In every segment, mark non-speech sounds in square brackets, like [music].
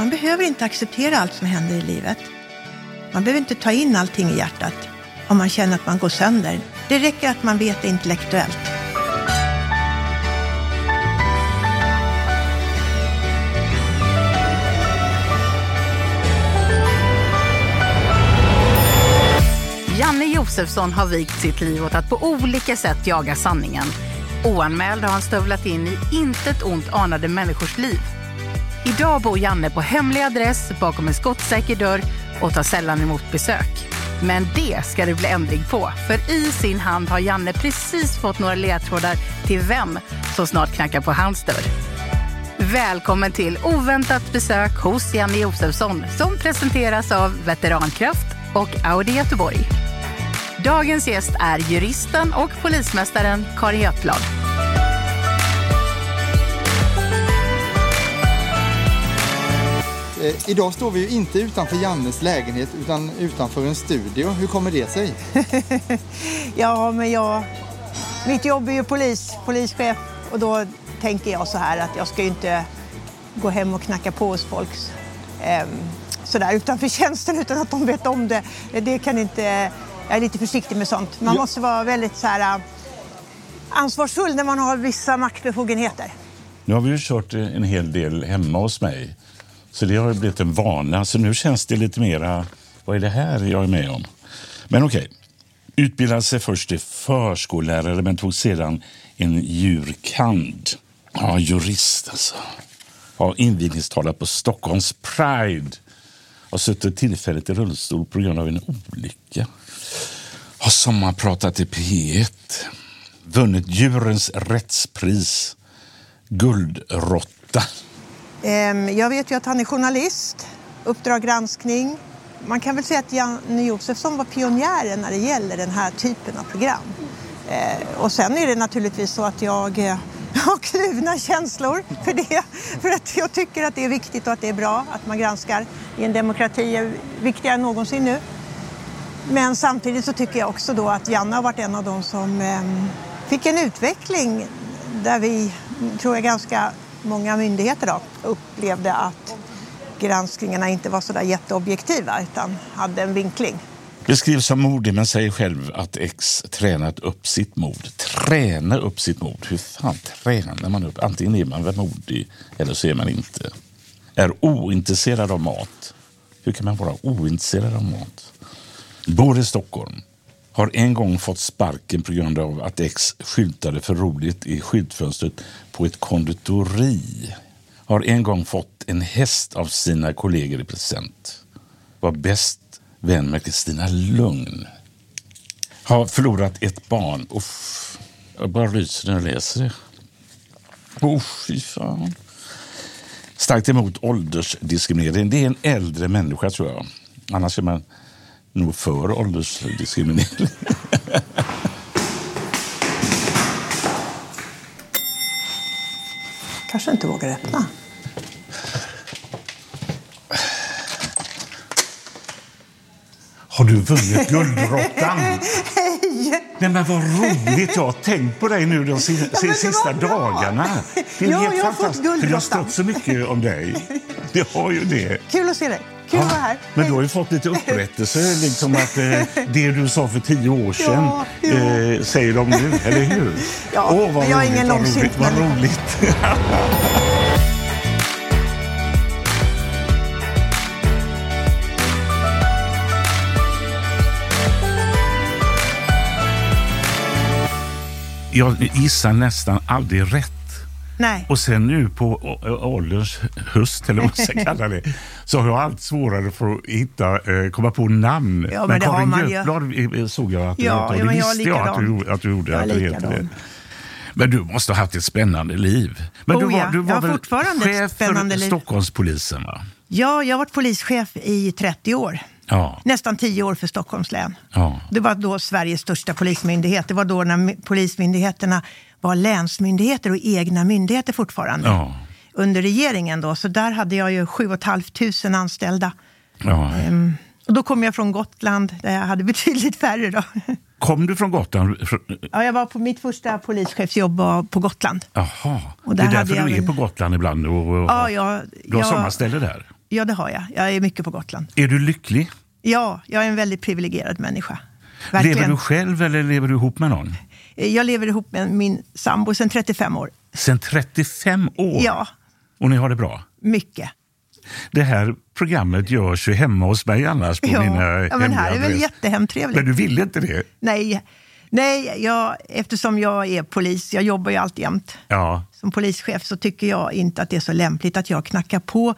Man behöver inte acceptera allt som händer i livet. Man behöver inte ta in allting i hjärtat om man känner att man går sönder. Det räcker att man vet det intellektuellt. Janne Josefsson har vikt sitt liv åt att på olika sätt jaga sanningen. Oanmäld har han stövlat in i intet ont anade människors liv. Idag bor Janne på hemlig adress bakom en skottsäker dörr och tar sällan emot besök. Men det ska det bli ändring på, för i sin hand har Janne precis fått några ledtrådar till vem som snart knackar på hans dörr. Välkommen till oväntat besök hos Janne Josefsson som presenteras av Veterankraft och Audi Göteborg. Dagens gäst är juristen och polismästaren Karin Götblad. Eh, idag står vi ju inte utanför Jannes lägenhet utan utanför en studio. Hur kommer det sig? [laughs] Ja, men jag... Mitt jobb är ju polis, polischef. Och då tänker jag så här att jag ska ju inte gå hem och knacka på hos folk eh, sådär utanför [laughs] tjänsten utan att de vet om det. Det kan inte... Jag är lite försiktig med sånt. Man Ja. måste vara väldigt så här, eh, ansvarsfull när man har vissa maktbefogenheter. Nu har vi ju kört en hel del hemma hos mig. Så det har blivit en vana. Så nu känns det lite mera, vad är det här jag är med om? Men okej. Utbildade sig först till förskollärare men tog sedan en jurkand. Ja, jurist alltså. Har invigningstalat på Stockholms Pride. Har suttit tillfälligt i rullstol på grund av en olycka. Har sommarpratat i P1. Vunnit djurens rättspris. Guldråtta. Ehm, jag vet ju att han är journalist, Uppdrag granskning. Man kan väl säga att Janne Josefsson var pionjären när det gäller den här typen av program. Ehm, och sen är det naturligtvis så att jag eh, [laughs] har kluvna känslor för det. För att jag tycker att det är viktigt och att det är bra att man granskar i en demokrati. är viktigare än någonsin nu. Men samtidigt så tycker jag också då att Janne har varit en av de som ehm, fick en utveckling där vi, tror jag, ganska många myndigheter då, upplevde att granskningarna inte var så där jätteobjektiva utan hade en vinkling. Beskrivs som modig men säger själv att X tränat upp sitt mod. Träna upp sitt mod? Hur fan tränar man upp? Antingen är man väl modig eller så är man inte. Är ointresserad av mat. Hur kan man vara ointresserad av mat? Bor i Stockholm. Har en gång fått sparken på grund av att X skyltade för roligt i skyltfönstret på ett konditori. Har en gång fått en häst av sina kollegor i present. Var bäst vän med Kristina Lugn. Har förlorat ett barn. Uff, jag bara ryser när jag läser det. Uff, fy fan. Starkt emot åldersdiskriminering. Det är en äldre människa tror jag. Annars är man nog för åldersdiskriminering. Kanske inte vågar öppna. Har du vunnit Guldråttan? [laughs] Hej! Nej men vad roligt! Jag har tänkt på dig nu de si- men det sista dagarna. Det är Ja, helt jag har fått. För det har stått så mycket om dig. [laughs] Det har ju det. Kul att se dig. Kul att vara här. Men du har ju fått lite upprättelse, liksom att eh, [laughs] det du sa för tio år sedan Ja, ja. Eh, säger de nu, eller hur? Ja, Åh, vad men jag är roligt, ingen vad långsint roligt, vad roligt. Jag gissar nästan aldrig rätt. Nej. Och sen nu på ålderns höst, eller vad man ska kalla det, [laughs] så har jag allt svårare för att hitta, eh, komma på namn. Ja, men det har Karin. Götblad eh, såg jag att du Ja, hette, och ja, det men jag är visste jag att du, att du gjorde. Jag att du heter det. Men du måste ha haft ett spännande liv. Men Oh du var, ja, du jag var har väl fortfarande chef för. Stockholmspolisen? Va? Ja, jag har varit polischef i 30 år. Ja. Nästan 10 år för Stockholms län. ja. Det var då Sveriges största polismyndighet. Det var då när polismyndigheterna var länsmyndigheter och egna myndigheter fortfarande. Ja. Under regeringen då. Så där hade jag ju 7 500 anställda. Ehm, Och då kom jag från Gotland där jag hade [laughs] betydligt färre. Då. Kom du från Gotland? Ja, jag var på mitt första polischefsjobb var på Gotland. Jaha, Och det är därför du är väl- på Gotland ibland? Och, och, Ja, jag, du har jag, sommarställe där? Ja, det har jag. Jag är mycket på Gotland. Är du lycklig? Ja, jag är en väldigt privilegierad människa. Verkligen. Lever du själv eller lever du ihop med någon? Jag lever ihop med min sambo sedan 35 år. Sen 35 år? Ja, Och ni har det bra? mycket. Det här programmet görs ju hemma hos mig annars på Ja, mina ja men här är väl jättehemtrevligt. Men du ville inte det? Nej, nej jag, eftersom jag är polis, jag jobbar ju alltjämt Ja. som polischef, så tycker jag inte att det är så lämpligt att jag knackar på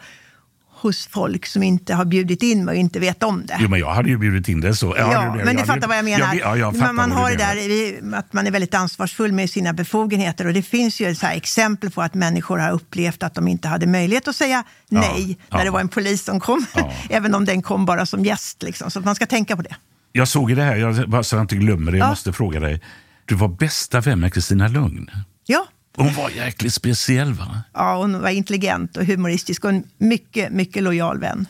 hos folk som inte har bjudit in mig och inte vet om det. Jo, men jag hade ju bjudit in det så. Ja, det- men du fattar vad jag menar. Ja, jag fattar man har det där att man är väldigt ansvarsfull med sina befogenheter. Och det finns ju så exempel på att människor har upplevt att de inte hade möjlighet att säga nej när ja. det var en polis som kom. Ja. [laughs] Även om den kom bara som gäst. Liksom. Så man ska tänka på det. Jag såg det här, jag, så jag inte glömmer det, jag Ja. måste fråga dig. Du var bästa vän med Kristina Lugn. Ja, Hon var jäkligt speciell va? Ja, hon var intelligent och humoristisk och en mycket, mycket lojal vän.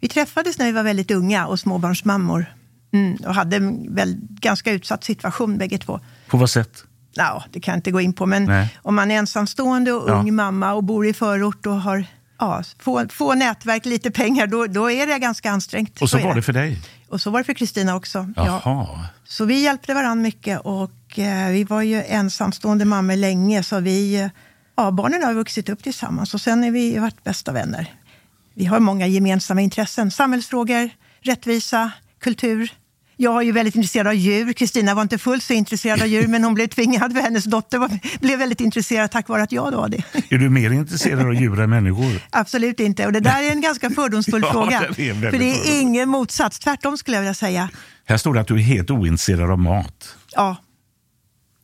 Vi träffades när vi var väldigt unga och småbarnsmammor. Mm, och hade en väl, ganska utsatt situation bägge två. På vad sätt? Ja, det kan jag inte gå in på, men Nej. om man är ensamstående och Ja. ung mamma och bor i förort och har ja, få, få nätverk, lite pengar, då, då är det ganska ansträngt. Och så är var det för dig? Och så var det för Kristina också. Ja. Så vi hjälpte varandra mycket och eh, vi var ju ensamstående mammor länge så vi, ja, barnen har vuxit upp tillsammans och sen är vi varit bästa vänner. Vi har många gemensamma intressen. Samhällsfrågor, rättvisa, kultur. Jag är ju väldigt intresserad av djur. Kristina var inte fullt så intresserad av djur men hon blev tvingad för hennes dotter var, blev väldigt intresserad tack vare att jag då var det. Är du mer intresserad av djur än människor? Absolut inte. Och det där är en ganska fördomsfull [laughs] Ja, fråga. det För det är fördomsfull. ingen motsats. Tvärtom skulle jag vilja säga. Här står det att du är helt ointresserad av mat. Ja,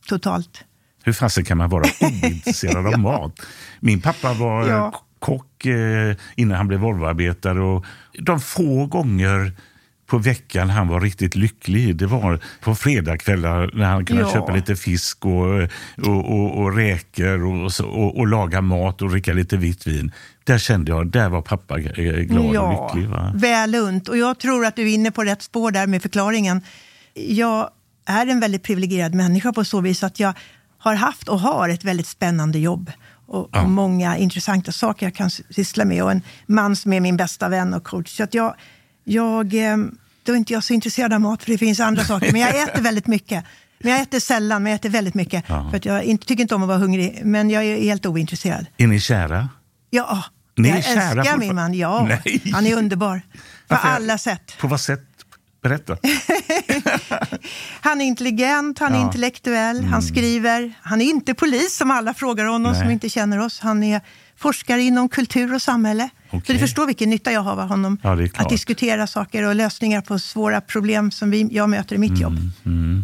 totalt. Hur fasen kan man vara [laughs] ointresserad av mat? Min pappa var Ja. kock eh, innan han blev Volvoarbetare och de få gånger på veckan han var riktigt lycklig, det var på fredagskvällar när han kunde Ja. köpa lite fisk och, och, och, och räkor och, och, och laga mat och dricka lite vitt vin. Där kände jag, där var pappa eh, glad och lycklig. Va? väl unt. Och jag tror att du är inne på rätt spår där med förklaringen. Jag är en väldigt privilegierad människa på så vis att jag har haft och har ett väldigt spännande jobb. Och, Ja. och många intressanta saker jag kan syssla med. Och en man som är min bästa vän och coach. Så att jag, jag, eh, då är inte jag så intresserad av mat, för det finns andra saker. Men jag äter väldigt mycket. Men jag äter sällan, men jag äter väldigt mycket. Ja. För att jag inte, tycker inte om att vara hungrig, men jag är helt ointresserad. Är ni kära? Ja, Ni är jag kära älskar min man. Ja, Nej. han är underbar. På Varför? alla sätt. På vad sätt? Berätta. [laughs] Han är intelligent, han är Ja. intellektuell, han skriver. Han är inte polis som alla frågar honom Nej. som inte känner oss. Han är forskare inom kultur och samhälle. Så Okej. du förstår vilken nytta jag har av honom. Ja, att diskutera saker och lösningar på svåra problem som vi, jag möter i mitt Mm, jobb.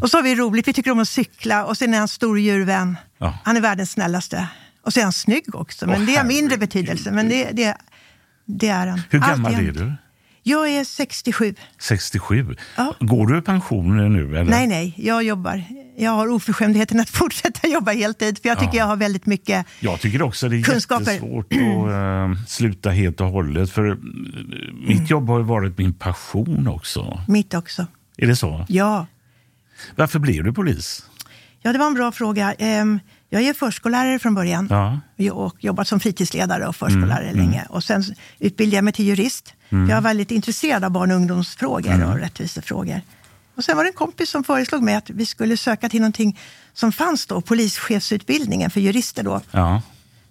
Och så har vi roligt, vi tycker om att cykla och sen är han stor djurvän. Ja. Han är världens snällaste. Och så är han snygg också, men Åh, det är mindre betydelse. Men det, det, det är han. Hur gammal är du? Jag är 67. 67. Ja. Går du i pension nu? Eller? Nej, nej, jag jobbar. Jag har oförskämdheten att [laughs] fortsätta jobba heltid, för jag tycker Ja. jag har väldigt mycket Jag tycker också det är Kunskaper. jättesvårt att eh, sluta helt och hållet. För eh, mitt jobb har ju varit min passion också. mitt också. Är det så? Ja. Varför blev du polis? ja, det var en bra fråga. Jag är förskollärare från början Ja. och jobbat som fritidsledare och förskollärare Mm, länge. Och sen utbildade jag mig till jurist. Mm. Jag var väldigt intresserad av barn och ungdomsfrågor och rättvisefrågor. Och sen var det en kompis som föreslog mig att vi skulle söka till någonting som fanns då, polischefsutbildningen för jurister då. Ja.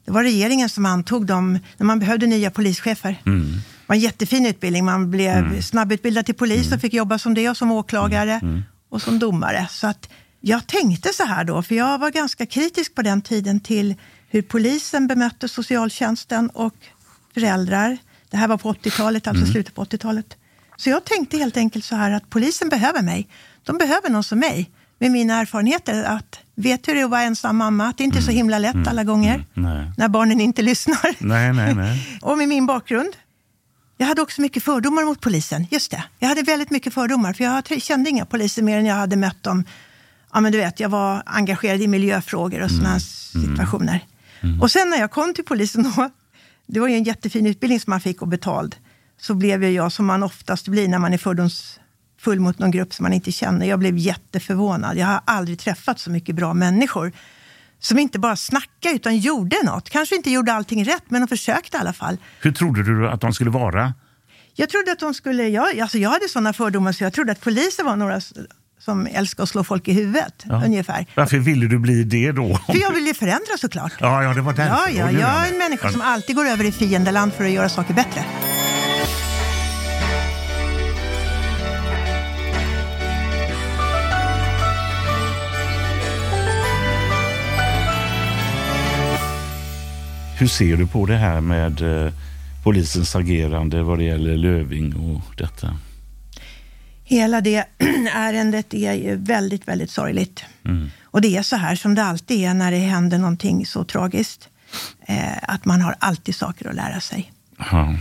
Det var regeringen som antog dem när man behövde nya polischefer. Mm. Det var en jättefin utbildning. Man blev snabbutbildad till polis och fick jobba som det och som åklagare Mm. och som domare. Så att jag tänkte så här då, för jag var ganska kritisk på den tiden till hur polisen bemötte socialtjänsten och föräldrar. Det här var på 80-talet, alltså Mm. slutet på 80-talet. Så jag tänkte helt enkelt så här att polisen behöver mig. De behöver någon som mig med mina erfarenheter. Att vet hur det är att vara ensam mamma, att det inte är så himla lätt alla gånger Nej. när barnen inte lyssnar. Nej, nej, nej. [laughs] Och med min bakgrund. Jag hade också mycket fördomar mot polisen. Just det. Jag hade väldigt mycket fördomar. För jag kände inga poliser mer än jag hade mött dem. Ja, men du vet, jag var engagerad i miljöfrågor och sådana situationer. Och sen när jag kom till polisen, då, det var ju en jättefin utbildning som man fick och betald. Så blev ju jag, som man oftast blir när man är fördomsfull mot någon grupp som man inte känner. Jag blev jätteförvånad. Jag har aldrig träffat så mycket bra människor som inte bara snackade utan gjorde något. Kanske inte gjorde allting rätt, men de försökte i alla fall. Hur trodde du att de skulle vara? Jag trodde att de skulle... Jag, alltså jag hade sådana fördomar så jag trodde att poliser var några som älskar att slå folk i huvudet, Ja. ungefär. Varför ville du bli det då? För jag ville förändra såklart. Ja, ja, det var därför. Ja, ja, jag är en människa som alltid går över i fiendeland för att göra saker bättre. Hur ser du på det här med eh, polisens agerande vad det gäller Löving och detta? Hela det [clears throat] ärendet är ju väldigt, väldigt sorgligt. Mm. Och det är så här som det alltid är när det händer någonting så tragiskt. Eh, att man har alltid saker att lära sig. Ja.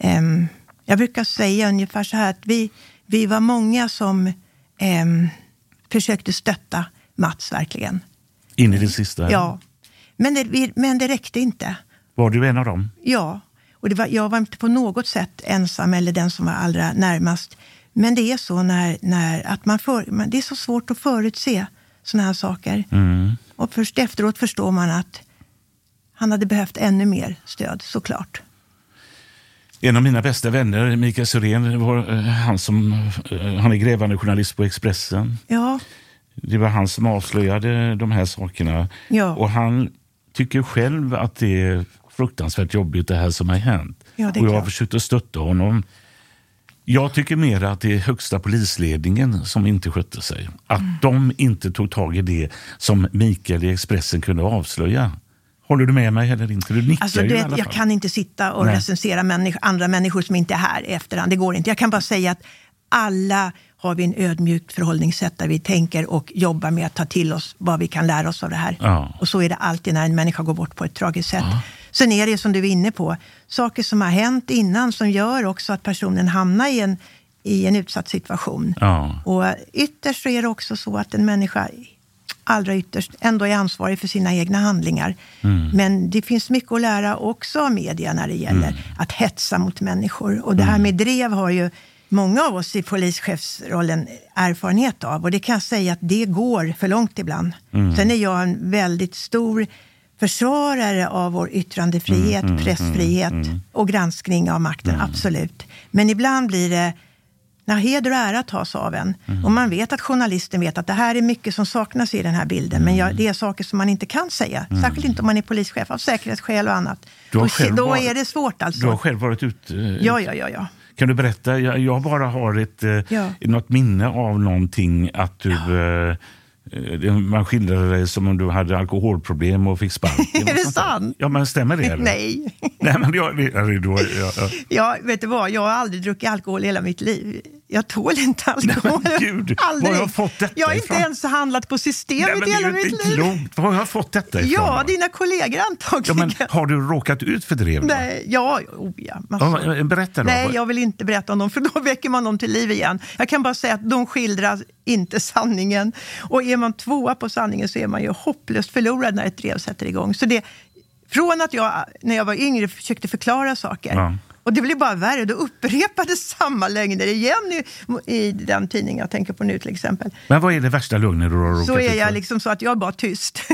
Ehm, jag brukar säga ungefär så här att vi, vi var många som ehm, försökte stötta Mats verkligen. In i det sista? Ja. Men det, men det räckte inte. Var du en av dem? Ja. Och det var, jag var inte på något sätt ensam eller den som var allra närmast. Men det är så när, när att man för, det är så svårt att förutse såna här saker. Mm. Och först efteråt förstår man att han hade behövt ännu mer stöd, såklart. En av mina bästa vänner, Mikael Syrén, var eh, han som eh, han är grävande journalist på Expressen. Ja, Det var han som avslöjade de här sakerna. Ja. Och han tycker själv att det är fruktansvärt jobbigt det här som har hänt. Ja, och jag har klart. försökt att stötta honom. Jag tycker mer att det är högsta polisledningen som inte skötte sig. Att Mm. de inte tog tag i det som Mikael i Expressen kunde avslöja. Håller du med mig eller inte? Du nickar Alltså, du vet, jag kan inte sitta och Nej. recensera människ- andra människor som inte är här i efterhand. Det går inte. Jag kan bara säga att alla har vi en ödmjukt förhållningssätt där vi tänker och jobbar med att ta till oss vad vi kan lära oss av det här. Ja. Och så är det alltid när en människa går bort på ett tragiskt sätt. Sen är det som du är inne på, saker som har hänt innan som gör också att personen hamnar i en, i en utsatt situation. Ja. Och ytterst så är det också så att en människa allra ytterst ändå är ansvarig för sina egna handlingar. Mm. Men det finns mycket att lära också av media när det gäller Mm. att hetsa mot människor. Och det här med drev har ju många av oss i polischefsrollen erfarenhet av. Och det kan jag säga att det går för långt ibland. Mm. Sen är jag en väldigt stor försvarare av vår yttrandefrihet, Mm, mm, pressfrihet mm, mm. och granskning av makten, absolut. Men ibland blir det när heder och ära tas av en. Mm. Och man vet att journalisten vet att det här är mycket som saknas i den här bilden. Men jag, det är saker som man inte kan säga. Särskilt inte om man är polischef av säkerhetsskäl och annat. Mm. Du har Då, själv då är det svårt alltså. Du har själv varit ute. Ja, ja, ja. ja. Kan du berätta? Jag, jag bara har ett, eh, Ja. något minne av någonting att du... eh, eh, man skildrade dig som om du hade alkoholproblem och fick sparken. [laughs] Är det sant? Ja, men stämmer det? Eller? Nej. [laughs] Nej, men jag, det, ja, det- då, ja, ja. Ja, vet du vad? Jag har aldrig druckit alkohol i hela mitt liv. Jag tål inte [laughs] alkohol. Nej, gud, var har jag fått detta Jag har inte ifrån? ens handlat på systemet Nej, men i det hela mitt liv. klokt. Var har jag fått detta ifrån? Ja, dina kollegor ja, antagligen. men Har du råkat ut för drev? då? Nej, ja, oh, ja massor. Ja, berätta då. Nej, jag vill inte berätta om dem, för då väcker man dem till liv igen. Jag kan bara säga att de skildrar inte sanningen. Och är man tvåa på sanningen så är man ju hopplöst förlorad när ett drev sätter igång. Så det, från att jag, när jag var yngre, försökte förklara saker. Ja. Och det blev bara värre. Då upprepades [laughs] samma lögner igen i, i den tidning jag tänker på nu till exempel. Men vad är det värsta lögnen du har Så är jag liksom så att jag är bara tyst. [laughs]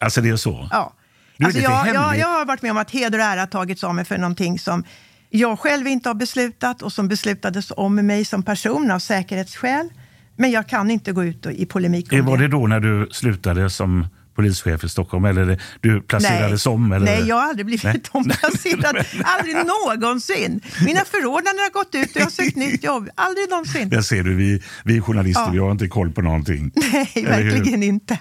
Alltså det är så? Ja. Du är Alltså lite jag, jag, jag har varit med om att heder och ära tagits av mig för någonting som jag själv inte har beslutat och som beslutades om mig som person av säkerhetsskäl. Men jag kan inte gå ut och, i polemik om Eh, Var det. det då när du slutade som polischef i Stockholm eller du placerades om? Eller? Nej, jag har aldrig blivit Nej. [laughs] omplacerad. [laughs] aldrig någonsin. Mina förordnanden har gått ut och jag har sökt nytt jobb. Aldrig någonsin. Där ser du, vi, vi journalister Ja. vi har inte koll på någonting. [laughs] Nej, Eller hur? verkligen inte.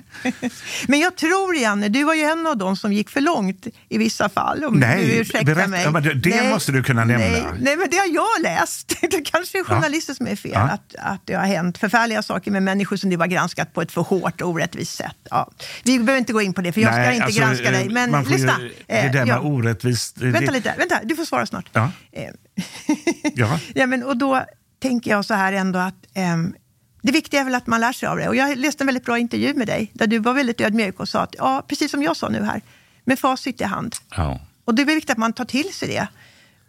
Men jag tror, Janne, du var ju en av dem som gick för långt i vissa fall. Om Nej, du ursäktar berätta. mig. Ja, det- det måste du kunna nämna. Nej, nej, men det har jag läst. Det kanske är journalister som är fel. Ja. Att, att det har hänt förfärliga saker med människor som du har granskat på ett för hårt och orättvist sätt. Ja. Vi behöver inte gå in på det, för jag ska Nej, inte alltså, granska eh, dig. Men man får ju- lyssna. Det Eh, där med ja. orättvist... det- Vänta lite, vänta, du får svara snart. Ja. Eh, [laughs] Ja. Ja, men, och då tänker jag så här ändå att ehm, det viktiga är väl att man lär sig av det. Och jag läste en väldigt bra intervju med dig där du var väldigt ödmjuk och sa att, ja, precis som jag sa nu här, med facit i hand. Ja. Och det är viktigt att man tar till sig det.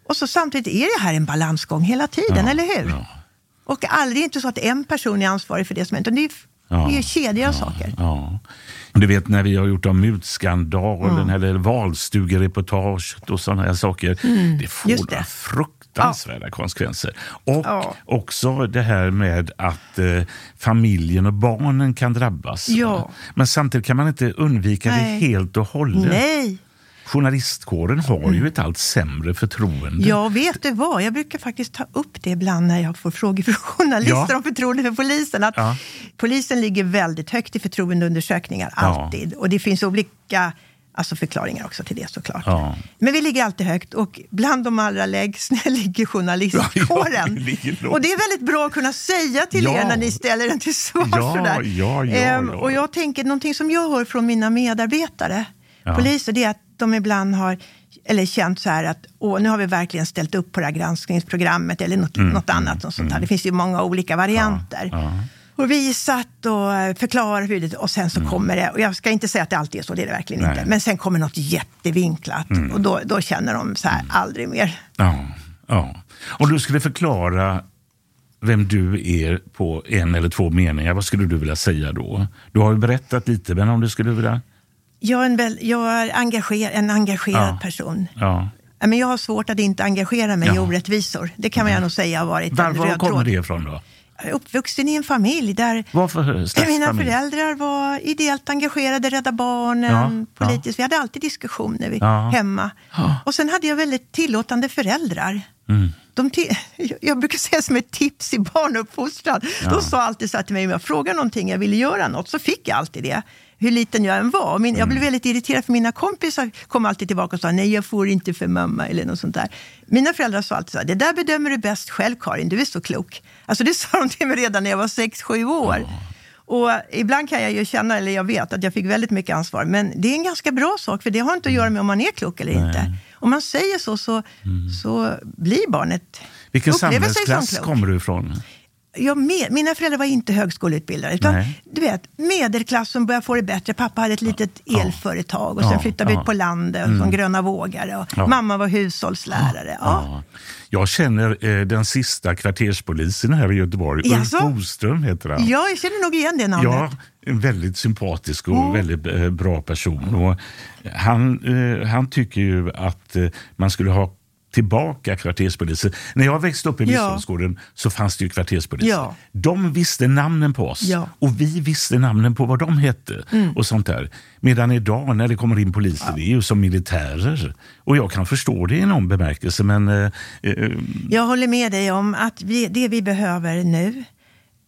Och så samtidigt är det här en balansgång hela tiden, Ja, eller hur? ja. Och aldrig inte så att en person är ansvarig för det som hänt, utan det är, Ja, det är kedjor av saker. Ja. Du vet när vi har gjort om mutskandalen Mm. eller valstugereportaget och sådana här saker. det får det. fruktansvärda konsekvenser. Och Ja. också det här med att eh, familjen och barnen kan drabbas. Ja. Men samtidigt kan man inte undvika Nej. det helt och hållet. Nej, Journalistkåren har ju ett allt sämre förtroende. Ja, vet du vad? Jag brukar faktiskt ta upp det ibland när jag får frågor från journalister Ja. om förtroende för polisen. Att Ja. Polisen ligger väldigt högt i förtroendeundersökningar, Ja. alltid. Och det finns olika alltså förklaringar också till det såklart. Ja. Men vi ligger alltid högt och bland de allra lägst [laughs] ligger journalistkåren. Ja, och det är väldigt bra att kunna säga till Ja. er när ni ställer den till svars. Ja, sådär. ja, ja, Ehm, ja. Och jag tänker, någonting som jag hör från mina medarbetare, Ja. poliser, det är att de ibland har eller känt så här att Åh, nu har vi verkligen ställt upp på det här granskningsprogrammet eller något, något annat. Och sånt här. Det finns ju många olika varianter. Mm, Ja. Och visat och eh, förklarat hur det, och sen så kommer det, och jag ska inte säga att det alltid är så, det är det verkligen Mm. Nej. inte. Men sen kommer något jättevinklat och då, då känner de så här, aldrig mer. Ja, ja. Om du skulle förklara vem du är på en eller två meningar, vad skulle du vilja säga då? Du har ju berättat lite, men om du skulle vilja... Jag är en, väl, jag är engager, en engagerad Ja. person. Ja. Ja, Men jag har svårt att inte engagera mig i Ja. orättvisor. Det kan man jag nog säga har varit en Var, var röd kommer tråd. det ifrån då? Jag är uppvuxen i en familj där Varför mina familj? föräldrar var ideellt engagerade, Rädda Barnen, Ja, ja. politiskt. Vi hade alltid diskussioner vi, Ja. hemma. Och sen hade jag väldigt tillåtande föräldrar. Mm. De [laughs] jag brukar säga som ett tips i barnuppfostran. De sa alltid så här till mig, om jag frågade någonting, jag ville göra något, så fick jag alltid det. Hur liten jag än var. Min, Jag Mm. blev väldigt irriterad för mina kompisar kom alltid tillbaka och sa, nej jag får inte för mamma eller något sånt där. Mina föräldrar sa alltid så här, det där bedömer du bäst själv Karin, du är så klok. Alltså det [laughs] sa de till mig redan när jag var sex sju år. Och ibland kan jag ju känna, eller jag vet, att jag fick väldigt mycket ansvar. Men det är en ganska bra sak, för det har inte att göra med om man är klok eller inte. Om man säger så, så, så blir barnet... Vilken samhällsklass kommer du ifrån? Jag med, mina föräldrar var inte högskoleutbildade. Utan, Nej. du vet, medelklass som börjar få det bättre. Pappa hade ett litet elföretag och sen Ja, flyttade vi ja. ut på landet som Mm. gröna vågare. Och Ja. Mamma var hushållslärare. Ja. Ja. Jag känner eh, den sista kvarterspolisen här i Göteborg. Jaså? Ulf Boström heter han. Ja, jag känner nog igen det namnet. Ja, en väldigt sympatisk och Mm. väldigt eh, bra person. Och han, eh, han tycker ju att eh, man skulle ha tillbaka kvarterspoliser. När jag växte upp i Ja. Biskopsgården så fanns det ju kvarterspoliser. Ja. De visste namnen på oss Ja. och vi visste namnen på vad de hette. Mm. och sånt där. Medan idag när det kommer in poliser, det är ju som militärer. Och jag kan förstå det i någon bemärkelse men eh, eh, Jag håller med dig om att vi, det vi behöver nu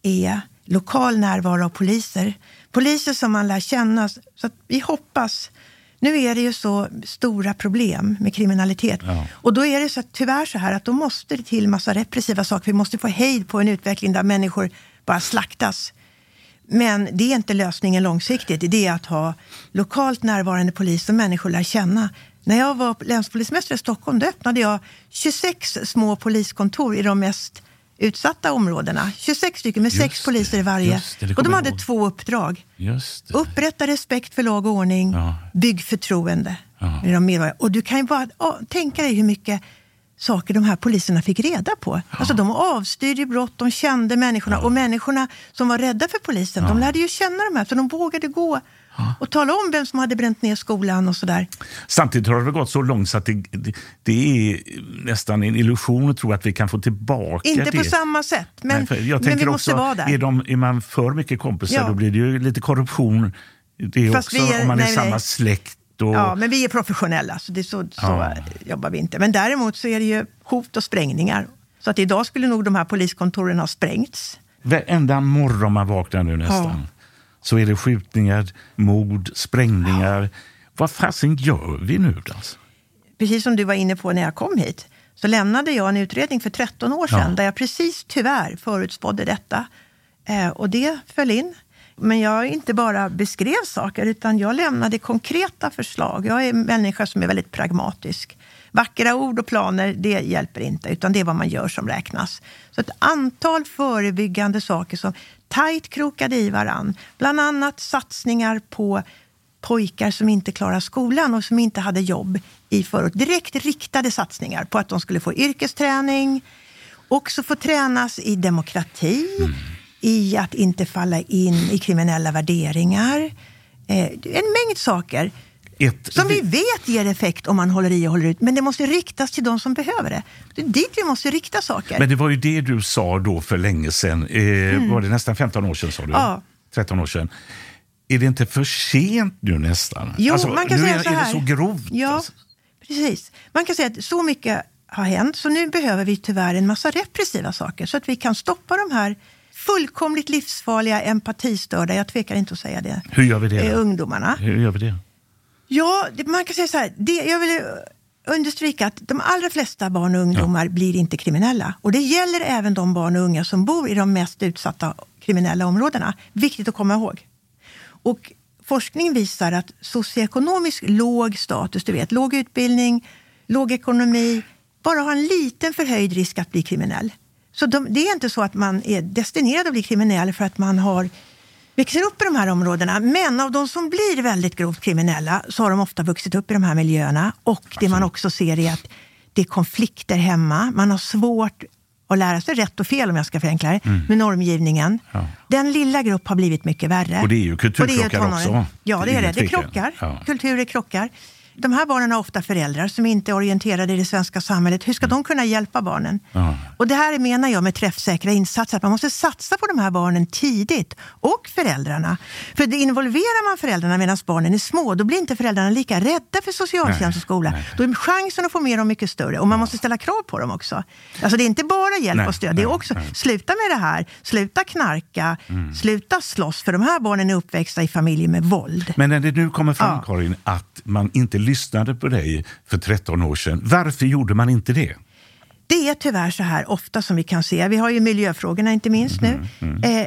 är lokal närvaro av poliser. Poliser som man lär känna. Så att vi hoppas Nu är det ju så stora problem med kriminalitet. Ja. Och då är det så, tyvärr så här att då måste det till massa repressiva saker. Vi måste få hejd på en utveckling där människor bara slaktas. Men det är inte lösningen långsiktigt. Det är att ha lokalt närvarande polis som människor lär känna. När jag var länspolismästare i Stockholm då öppnade jag 26 små poliskontor i de mest utsatta områdena. 26 stycken med sex poliser i varje. det, det och de hade ihåg. två uppdrag. Upprätta respekt för lag och ordning, Ja. bygg förtroende Ja. med de medborgare. Och du kan ju bara ja, tänka dig hur mycket saker de här poliserna fick reda på. Alltså de avstyrde brott, de kände människorna och människorna som var rädda för polisen, de lärde ju känna de här så de vågade gå och tala om vem som hade bränt ner skolan och sådär. Samtidigt har det väl gått så långt så att det, det, det är nästan en illusion att tro att vi kan få tillbaka Inte det. på samma sätt, men, Nej, jag men vi måste också, vara där. Är, de, är man för mycket kompisar Ja. då blir det ju lite korruption. Det är Fast också är- om man är nej, samma nej. släkt. Och, Ja, men vi är professionella, så, det är så, så Ja. jobbar vi inte. Men däremot så är det ju hot och sprängningar. Så att idag skulle nog de här poliskontoren ha sprängts. Varenda morgon man vaknar nu nästan Ja. Så är det skjutningar, mord, sprängningar. Vad fasen gör vi nu alltså? precis som du var inne på när jag kom hit, så lämnade jag en utredning för 13 år sedan Ja. där jag precis tyvärr förutspådde detta. Eh, och det föll in. Men jag inte bara beskrev saker, utan jag lämnade konkreta förslag. Jag är en människa som är väldigt pragmatisk. Vackra ord och planer, det hjälper inte, utan det är vad man gör som räknas. Så ett antal förebyggande saker som tajt krokade i varann. Bland annat satsningar på pojkar som inte klarar skolan och som inte hade jobb i förort. Direkt riktade satsningar på att de skulle få yrkesträning, också få tränas i demokrati, i att inte falla in i kriminella värderingar. Eh, en mängd saker ett, som vi vet ger effekt om man håller i och håller ut. Men det måste riktas till de som behöver det. Det är dit vi måste rikta saker. Men det var ju det du sa då för länge sedan. Eh, Var det nästan 15 år sedan sa du? Mm. Ja. 13 år sedan. Är det inte för sent nu nästan? Jo, Alltså, man kan nu säga är, så är här. det så grovt. Ja, alltså. precis. Man kan säga att så mycket har hänt, så nu behöver vi tyvärr en massa repressiva saker så att vi kan stoppa de här fullkomligt livsfarliga, empatistörda, jag tvekar inte att säga det, Hur gör vi det? eh, ungdomarna. Hur gör vi det? Ja, det- man kan säga så här. Det, jag vill understryka att de allra flesta barn och ungdomar blir inte kriminella. Och det gäller även de barn och unga som bor i de mest utsatta kriminella områdena. Viktigt att komma ihåg. Och forskning visar att socioekonomisk låg status, du vet, låg utbildning, låg ekonomi, bara har en liten förhöjd risk att bli kriminell. Så de, det är inte så att man är destinerad att bli kriminell för att man har växer upp i de här områdena. Men av de som blir väldigt grovt kriminella så har de ofta vuxit upp i de här miljöerna. Och det man också ser är att det är konflikter hemma. Man har svårt att lära sig rätt och fel, om jag ska förenkla det, med normgivningen. Ja. Den lilla grupp har blivit mycket värre. Och det är ju kulturkrockar också. Ja, Det det är det. Det krockar. Ja. Kulturer krockar. De här barnen har ofta föräldrar som inte är orienterade i det svenska samhället. Hur ska de kunna hjälpa barnen? Ja. Och det här menar jag med träffsäkra insatser, att man måste satsa på de här barnen tidigt. Och föräldrarna. För det involverar man föräldrarna medan barnen är små, då blir inte föräldrarna lika rädda för socialtjänst och skola. Då är chansen att få med dem mycket större. Och man måste ställa krav på dem också. Alltså det är inte bara hjälp Nej, och stöd, det är nej, också nej. sluta med det här, sluta knarka, Mm. sluta slåss. För de här barnen är uppväxta i familjer med våld. Men när det nu kommer fram, Ja. Karin, att man inte lyssnade på dig för 13 år sedan. Varför gjorde man inte det? Det är tyvärr så här ofta som vi kan se, vi har ju miljöfrågorna inte minst nu, eh,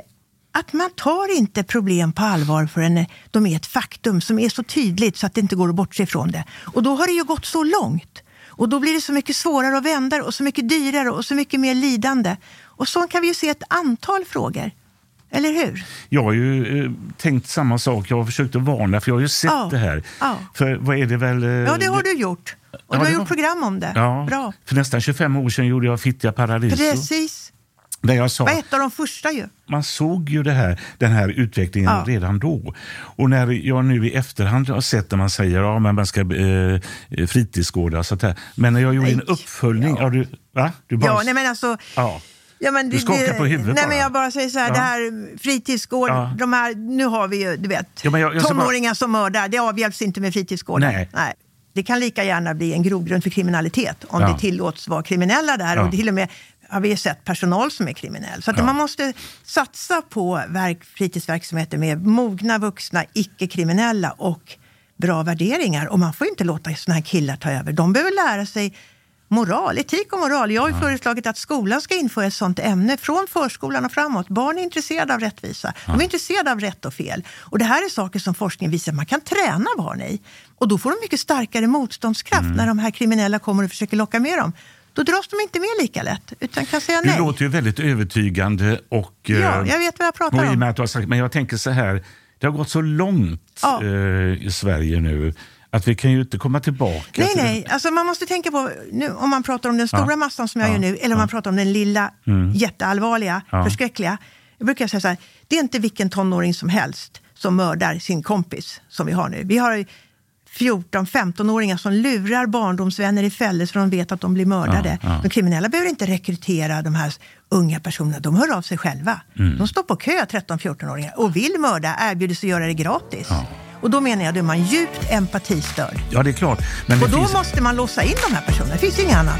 att man tar inte problem på allvar förrän de är ett faktum som är så tydligt så att det inte går att bortse ifrån det. Och då har det ju gått så långt. Och då blir det så mycket svårare att vända och så mycket dyrare och så mycket mer lidande. Och så kan vi ju se ett antal frågor. Eller hur? Jag har ju eh, tänkt samma sak. Jag har försökt att varna, för jag har ju sett Ja, det här. ja. För vad är det väl... eh, Ja, det har du gjort. Och Ja, du har gjort var- program om det. Ja, Bra. för nästan 25 år sedan gjorde jag Fittja Paradiso. Precis. Där jag sa, var ett av de första ju. man såg ju det här, den här utvecklingen Ja. redan då. Och när jag nu i efterhand har sett när man säger att ja, men man ska eh, och sånt där. Men när jag gjorde en Nej. uppföljning... Ja. du, va? Du bara, Ja, nej men alltså... ja. Ja, men Du skakar på huvudet Nej, bara. men jag bara säger så här, Ja. det här fritidsgård, Ja. de här, nu har vi ju, du vet, Ja, jag- jag ska bara- tonåringar som mördar, det avhjälps inte med fritidsgårdar. Nej. Det kan lika gärna bli en grogrund för kriminalitet om Ja. det tillåts vara kriminella där. Och till och med har vi sett personal som är kriminell. Så man måste satsa på verk, fritidsverksamheter med mogna vuxna, icke-kriminella och bra värderingar. Och man får inte låta såna här killar ta över. De behöver lära sig moral, etik och moral. Jag har ju föreslagit att skolan ska införa ett sånt ämne från förskolan och framåt. Barn är intresserade av rättvisa. De är intresserade av rätt och fel. Och det här är saker som forskningen visar att man kan träna barn i. Och då får de mycket starkare motståndskraft när de här kriminella kommer och försöker locka med dem. Då dras de inte med lika lätt, utan kan säga nej. Du låter ju väldigt övertygande och... Ja, eh, jag vet vad jag pratar om. du sagt, men jag tänker så här, det har gått så långt Ja. eh, i Sverige nu att vi kan ju inte komma tillbaka. Nej, till nej. Alltså man måste tänka på, nu, om man pratar om den stora Ja. massan som jag Ja. gör nu, eller om man pratar om den lilla, jätteallvarliga, Ja. förskräckliga. Jag brukar säga så här, det är inte vilken tonåring som helst som mördar sin kompis som vi har nu. Vi har 14-15-åringar som lurar barndomsvänner i fällor så de vet att de blir mördade. Ja, ja. De kriminella behöver inte rekrytera de här unga personerna, de hör av sig själva. Mm. De står på kö, 13-14-åringar, och vill mörda, erbjuder sig att göra det gratis. Och då menar jag, då är man djupt empatistörd. Ja, det är klart. Men Och då finns... måste man låsa in de här personerna. Det finns inget annat.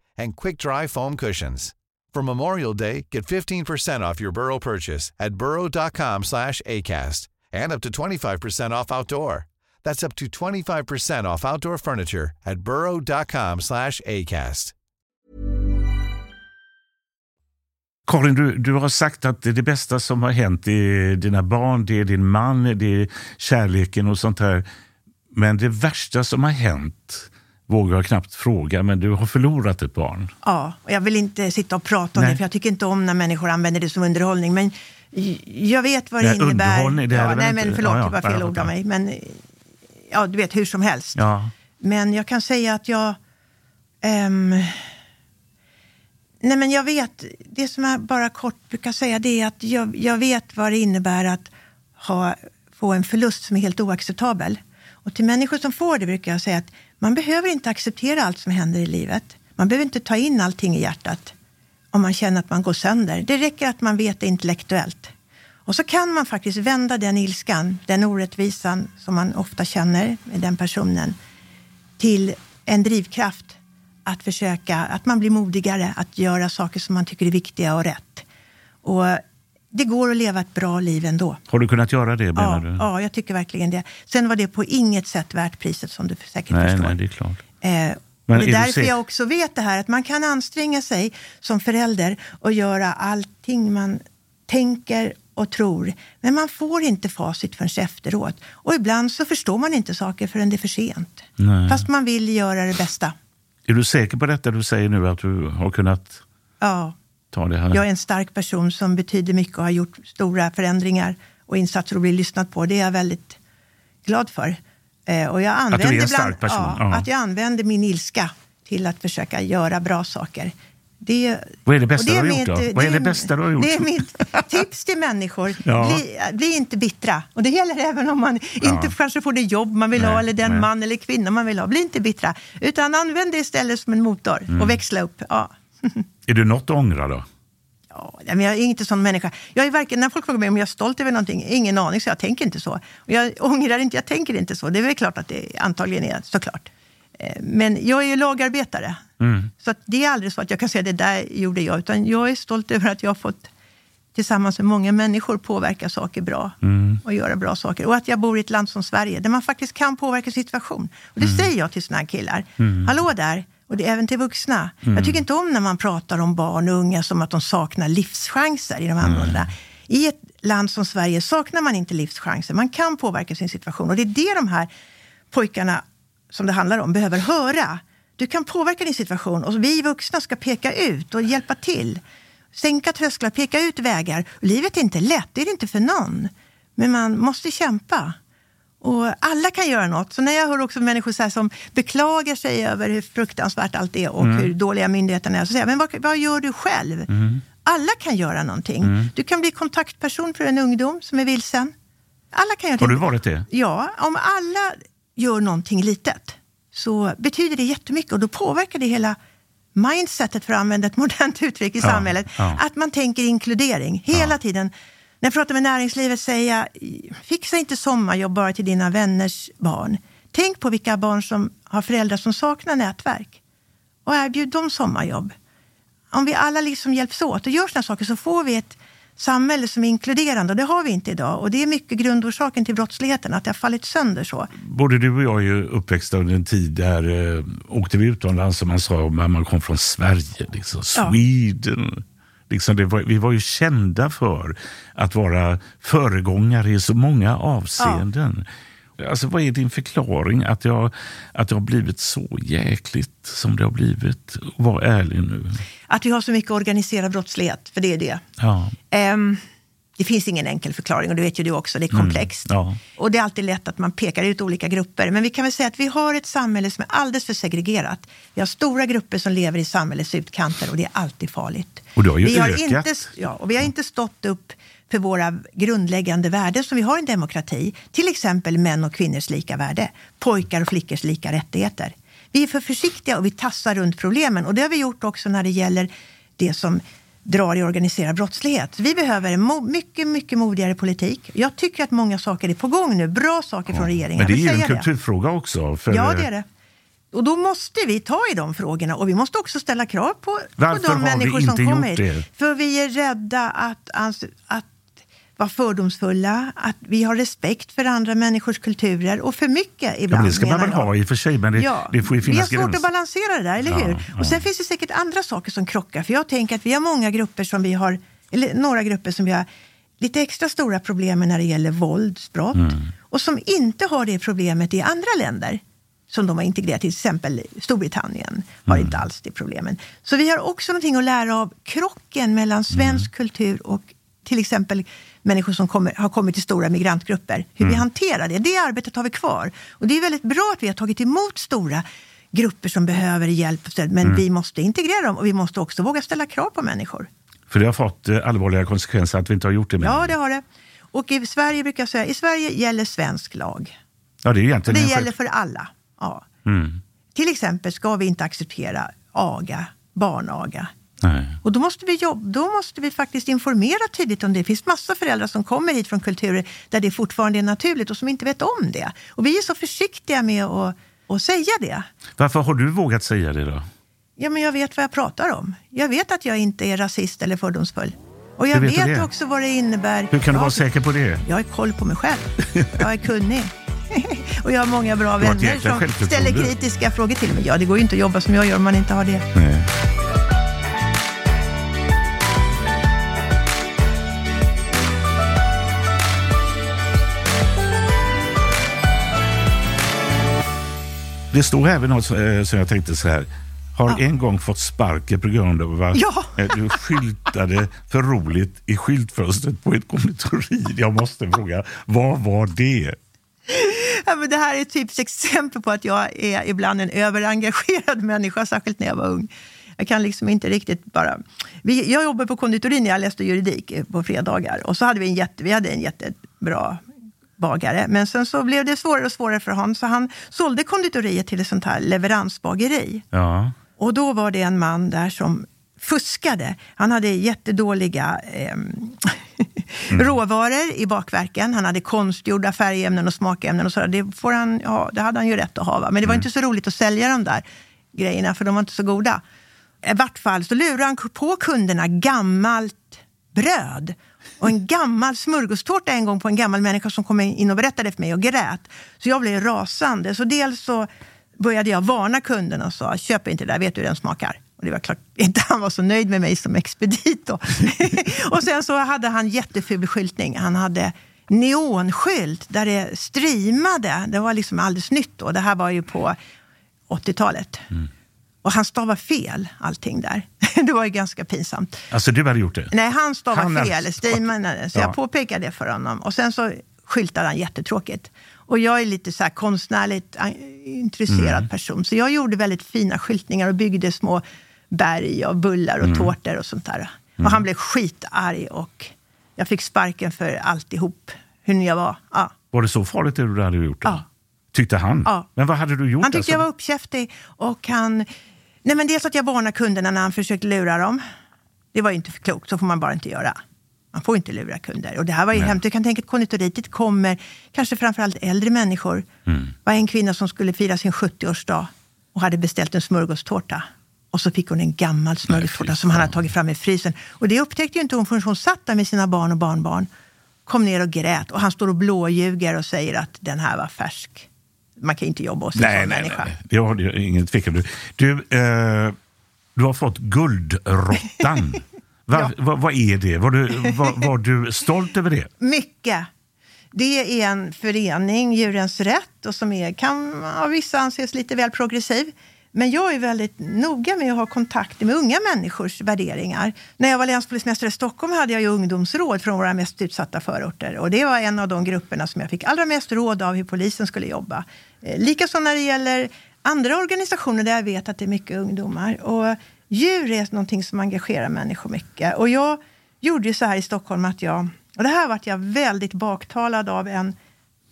and quick-dry foam cushions. For Memorial Day, get 15% off your Burrow purchase at burrow.com slash ACAST and up to 25% off outdoor. That's up to 25% off outdoor furniture at burrow.com slash ACAST. Karin, du, du har sagt att det, det bästa som har hänt är dina barn, det är din man, det är kärleken och sånt här. Men det värsta som har hänt vågar jag knappt fråga, men du har förlorat ett barn. Ja, och jag vill inte sitta och prata om Nej. det, för jag tycker inte om när människor använder det som underhållning. Men jag vet vad det Nej, innebär. underhållning, det är ja, det nej, men förlåt, Ja, ja, det var fel ord av mig. Men ja, du vet, hur som helst. Ja. Men jag kan säga att jag... ehm, nej, men jag vet, det som jag bara kort brukar säga, det är att jag, jag vet vad det innebär att ha, få en förlust som är helt oacceptabel. Och till människor som får det brukar jag säga att man behöver inte acceptera allt som händer i livet. Man behöver inte ta in allting i hjärtat om man känner att man går sönder. Det räcker att man vet det intellektuellt. Och så kan man faktiskt vända den ilskan, den orättvisan som man ofta känner med den personen till en drivkraft att försöka, att man blir modigare att göra saker som man tycker är viktiga och rätt. Och det går att leva ett bra liv ändå. Har du kunnat göra det, menar Ja, du? ja, jag tycker verkligen det. Sen var det på inget sätt värt priset som du säkert nej, förstår. nej, det är klart. Eh, Men det är därför jag också vet det här att man kan anstränga sig som förälder och göra allting man tänker och tror. Men man får inte facit förrän efteråt. Och ibland så förstår man inte saker förrän det är för sent. Nej. Fast man vill göra det bästa. Är du säker på detta du säger nu, att du har kunnat Ja, ta det här? jag är en stark person som betyder mycket och har gjort stora förändringar och insatser och blir lyssnad på. Det är jag väldigt glad för. Eh, och jag Att du är använder en stark person, Ja, ja. Att jag använder min ilska till att försöka göra bra saker. Det, Vad är det bästa och du har gjort då? Vad är det bästa du har gjort? Det är mitt tips till människor. [laughs] Ja. Bli, bli inte bittra. Och det gäller även om man Ja. inte kanske får det jobb man vill ha Nej, eller den nej. man eller kvinna man vill ha. Bli inte bittra. Utan använd det istället som en motor Mm. och växla upp. Ja. Är du något att ångra då? Ja, men jag är inte sån människa. Jag är varken, när folk frågar mig om jag är stolt över någonting, ingen aning, så jag tänker inte så. Och jag ångrar inte, jag tänker inte så. Det är väl klart att det antagligen är, såklart. Eh, Men jag är ju lagarbetare. Mm. Så det är aldrig så att jag kan säga det där gjorde jag. Utan jag är stolt över att jag har fått tillsammans med många människor påverka saker bra. Mm. Och göra bra saker. Och att jag bor i ett land som Sverige där man faktiskt kan påverka situation. Och det säger jag till såna här killar. Mm. Hallå där! Och det är även till vuxna. Mm. Jag tycker inte om när man pratar om barn och unga som att de saknar livschanser i de här områdena. I ett land som Sverige saknar man inte livschanser. Man kan påverka sin situation. Och det är det de här pojkarna som det handlar om behöver höra. Du kan påverka din situation och vi vuxna ska peka ut och hjälpa till. Sänka trösklar, peka ut vägar. Livet är inte lätt, det är det inte för någon. Men man måste kämpa. Och alla kan göra något. Så när jag hör också människor så som beklagar sig över hur fruktansvärt allt är och Mm. hur dåliga myndigheterna är, så säger jag, men vad, vad gör du själv? Mm. Alla kan göra någonting. Mm. Du kan bli kontaktperson för en ungdom som är vilsen. Alla kan göra Har du varit det? Ja, om alla gör någonting litet så betyder det jättemycket och då påverkar det hela mindsetet, för att använda ett modernt uttryck i Ja, samhället. ja. Att man tänker inkludering hela tiden. När jag pratar med näringslivet säger jag, fixa inte sommarjobb bara till dina vänners barn. Tänk på vilka barn som har föräldrar som saknar nätverk och erbjud dem sommarjobb. Om vi alla liksom hjälps åt och gör sådana saker så får vi ett samhälle som är inkluderande och det har vi inte idag. Och det är mycket grundorsaken till brottsligheten, att det har fallit sönder så. Både du och jag är ju uppväxta under en tid där eh, åkte vi utomlands som man sa om man kom från Sverige. Liksom, Ja. Liksom var, vi var ju kända för att vara föregångare i så många avseenden. Alltså, vad är din förklaring att jag, att det har blivit så jäkligt som det har blivit? Var ärlig nu. Att vi har så mycket organiserad brottslighet, för det är det. Ja. Ehm, det finns ingen enkel förklaring och det vet ju du också, det är komplext. Mm, ja. Och det är alltid lätt att man pekar ut olika grupper. Men vi kan väl säga att vi har ett samhälle som är alldeles för segregerat. Vi har stora grupper som lever i samhällets utkanter och det är alltid farligt. Och det har ju vi har ökat. inte, ja, och vi har inte stått upp för våra grundläggande värden som vi har i en demokrati. Till exempel män och kvinnors lika värde, pojkar och flickors lika rättigheter. Vi är för försiktiga och vi tassar runt problemen och det har vi gjort också när det gäller det som drar i organiserad brottslighet. Vi behöver mycket, mycket modigare politik. Jag tycker att många saker är på gång nu. Bra saker från regeringen. Men det är ju en säga det. kulturfråga också. För, Ja, det är det. Och då måste vi ta i de frågorna och vi måste också ställa krav på, Varför på de har vi människor inte som kommer gjort hit. det? För vi är rädda att, ans- att vara fördomsfulla, att vi har respekt för andra människors kulturer och för mycket Ja, ibland. men det ska man väl ha i och för sig, men det, Ja, det får ju vi har finnas svårt gränser. att balansera det där, eller Ja, hur? ja. Och sen finns det säkert andra saker som krockar. För jag tänker att vi har många grupper som vi har, eller några grupper som vi har lite extra stora problem med när det gäller våldsbrott. Mm. Och som inte har det problemet i andra länder som de har integrerat, till exempel Storbritannien har Mm. inte alls det problemet. Så vi har också någonting att lära av krocken mellan svensk Mm. kultur och till exempel människor som kommer, har kommit till stora migrantgrupper. Hur vi Mm. hanterar det. Det arbetet har vi kvar. Och det är väldigt bra att vi har tagit emot stora grupper som behöver hjälp och stöd. Men Mm. vi måste integrera dem och vi måste också våga ställa krav på människor. För det har fått eh, allvarliga konsekvenser att vi inte har gjort det. Med. Ja, det har det. Och i Sverige brukar jag säga, i Sverige gäller svensk lag. ja, det är Och egentligen det en gäller för alla. Ja. Mm. Till exempel ska vi inte acceptera aga, barnaga. Nej. Och då måste, vi jobba, då måste vi faktiskt informera tydligt om det. Det finns massa föräldrar som kommer hit från kulturer där det fortfarande är naturligt och som inte vet om det. Och vi är så försiktiga med att, att säga det. Varför har du vågat säga det då? Ja, men jag vet vad jag pratar om. Jag vet att jag inte är rasist eller fördomsfull. Och jag vet vet, också vad det innebär. Hur kan du vara säker på det? Jag har koll på mig själv. [laughs] Jag är kunnig. [laughs] och jag har många bra vänner som ställer kritiska frågor till mig. Ja, det går ju inte att jobba som jag gör om man inte har det. Nej. Det står även något eh, som jag tänkte så här. Har en gång fått sparken på grund av att Ja. eh, du skyltade för roligt i skyltfönstret på ett konditori. Jag måste fråga, vad var det? Ja, men det här är ett typiskt exempel på att jag är ibland en överengagerad [laughs] människa, särskilt när jag var ung. Jag kan liksom inte riktigt bara... Vi, jag jobbade på konditori när jag läste juridik eh, på fredagar. Och så hade vi en, jätte, vi hade en jättebra bagare. Men sen så blev det svårare och svårare för honom. Så han sålde konditoriet till ett sånt här leveransbageri. Ja. Och då var det en man där som fuskade. Han hade jättedåliga ehm, [laughs] råvaror i bakverken. Han hade konstgjorda färgämnen och smakämnen. Och så. Det, får han, ja, det hade han ju rätt att ha. Va? Men det var inte så roligt att sälja de där grejerna, för de var inte så goda. I vart fall så lurade han på kunderna gammalt bröd. Och en gammal smörgåstårta en gång på en gammal människa som kom in och berättade för mig och grät. Så jag blev rasande. Så dels så började jag varna kunden och sa, köp inte det där, vet du hur den smakar? Och det var klart [laughs] inte han var så nöjd med mig som expedit. [laughs] och sen så hade han jätteful skyltning. Han hade neonskylt där det streamade. Det var liksom alldeles nytt då. Det här var ju på 80-talet. Mm. Och han stavade fel allting där. [laughs] det var ju ganska pinsamt. Alltså du hade gjort det? Nej, han stavade fel. Streamade. Så ja. jag påpekade det för honom. Och sen så skyltade han jättetråkigt. Och jag är lite så här konstnärligt intresserad mm. person. Så jag gjorde väldigt fina skyltningar och byggde små berg och bullar och mm. tårtor och sånt där. Mm. Och han blev skitarg och jag fick sparken för alltihop, hur jag var. Ja. Var det så farligt det du hade gjort? Då? Ja. Tyckte han? Ja. Men vad hade du gjort? Han tyckte alltså? jag var uppkäftig och han... Nej men dels att jag varnade kunderna när han försökte lura dem. Det var ju inte för klokt, så får man bara inte göra. Man får inte lura kunder. Och det här var ju hemskt. Du kan tänka att konditoriet kommer, kanske framförallt äldre människor. Mm. Det var en kvinna som skulle fira sin 70-årsdag och hade beställt en smörgåstårta. Och så fick hon en gammal smörgåstårta som han hade tagit fram i frysen. Och det upptäckte ju inte hon förrän hon satt där med sina barn och barnbarn. Kom ner och grät och han står och blåljuger och säger att den här var färsk. Man kan inte jobba hos en nej, sån nej, människa. Nej, nej. Har ingen tvekan. Du, du, eh, du har fått Guldråttan. [laughs] Va, ja. va, vad är det? Var du, var, var du stolt över det? [laughs] Mycket. Det är en förening, Djurens Rätt, och som är, kan av vissa anses lite väl progressiv. Men jag är väldigt noga med att ha kontakt med unga människors värderingar. När jag var länspolismästare i Stockholm hade jag ju ungdomsråd från våra mest utsatta förorter. Och det var en av de grupperna som jag fick allra mest råd av hur polisen skulle jobba. Eh, likaså när det gäller andra organisationer där jag vet att det är mycket ungdomar. Och djur är någonting som engagerar människor mycket. Och jag gjorde ju så här i Stockholm att jag, och det här vart jag väldigt baktalad av en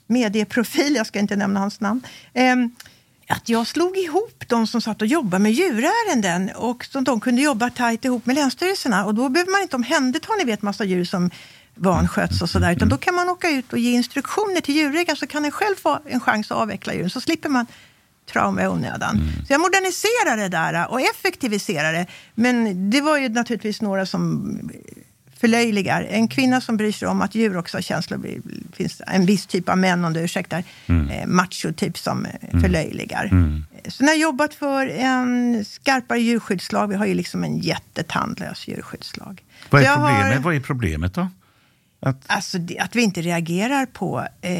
medieprofil, jag ska inte nämna hans namn. Ehm, att jag slog ihop de som satt och jobbade med djurärenden och som de kunde jobba tajt ihop med länsstyrelserna. Och då behöver man inte omhänderta ni vet, massa djur som vansköts och sådär. Utan då kan man åka ut och ge instruktioner till djurägaren så kan den själv få en chans att avveckla djuren. Så slipper man trauma i onödan. Mm. Så jag moderniserade det där och effektiviserade det. Men det var ju naturligtvis några som förlöjligar. En kvinna som bryr sig om att djur också har känslor. Det finns en viss typ av män, om du ursäktar, mm. eh, macho-typ som eh, mm. förlöjligar. Mm. Så när jag jobbat för en skarpare djurskyddslag, vi har ju liksom en jättetandlös djurskyddslag. Vad är, problemet? Har, Vad är problemet då? Att... Alltså att vi inte reagerar på... Eh,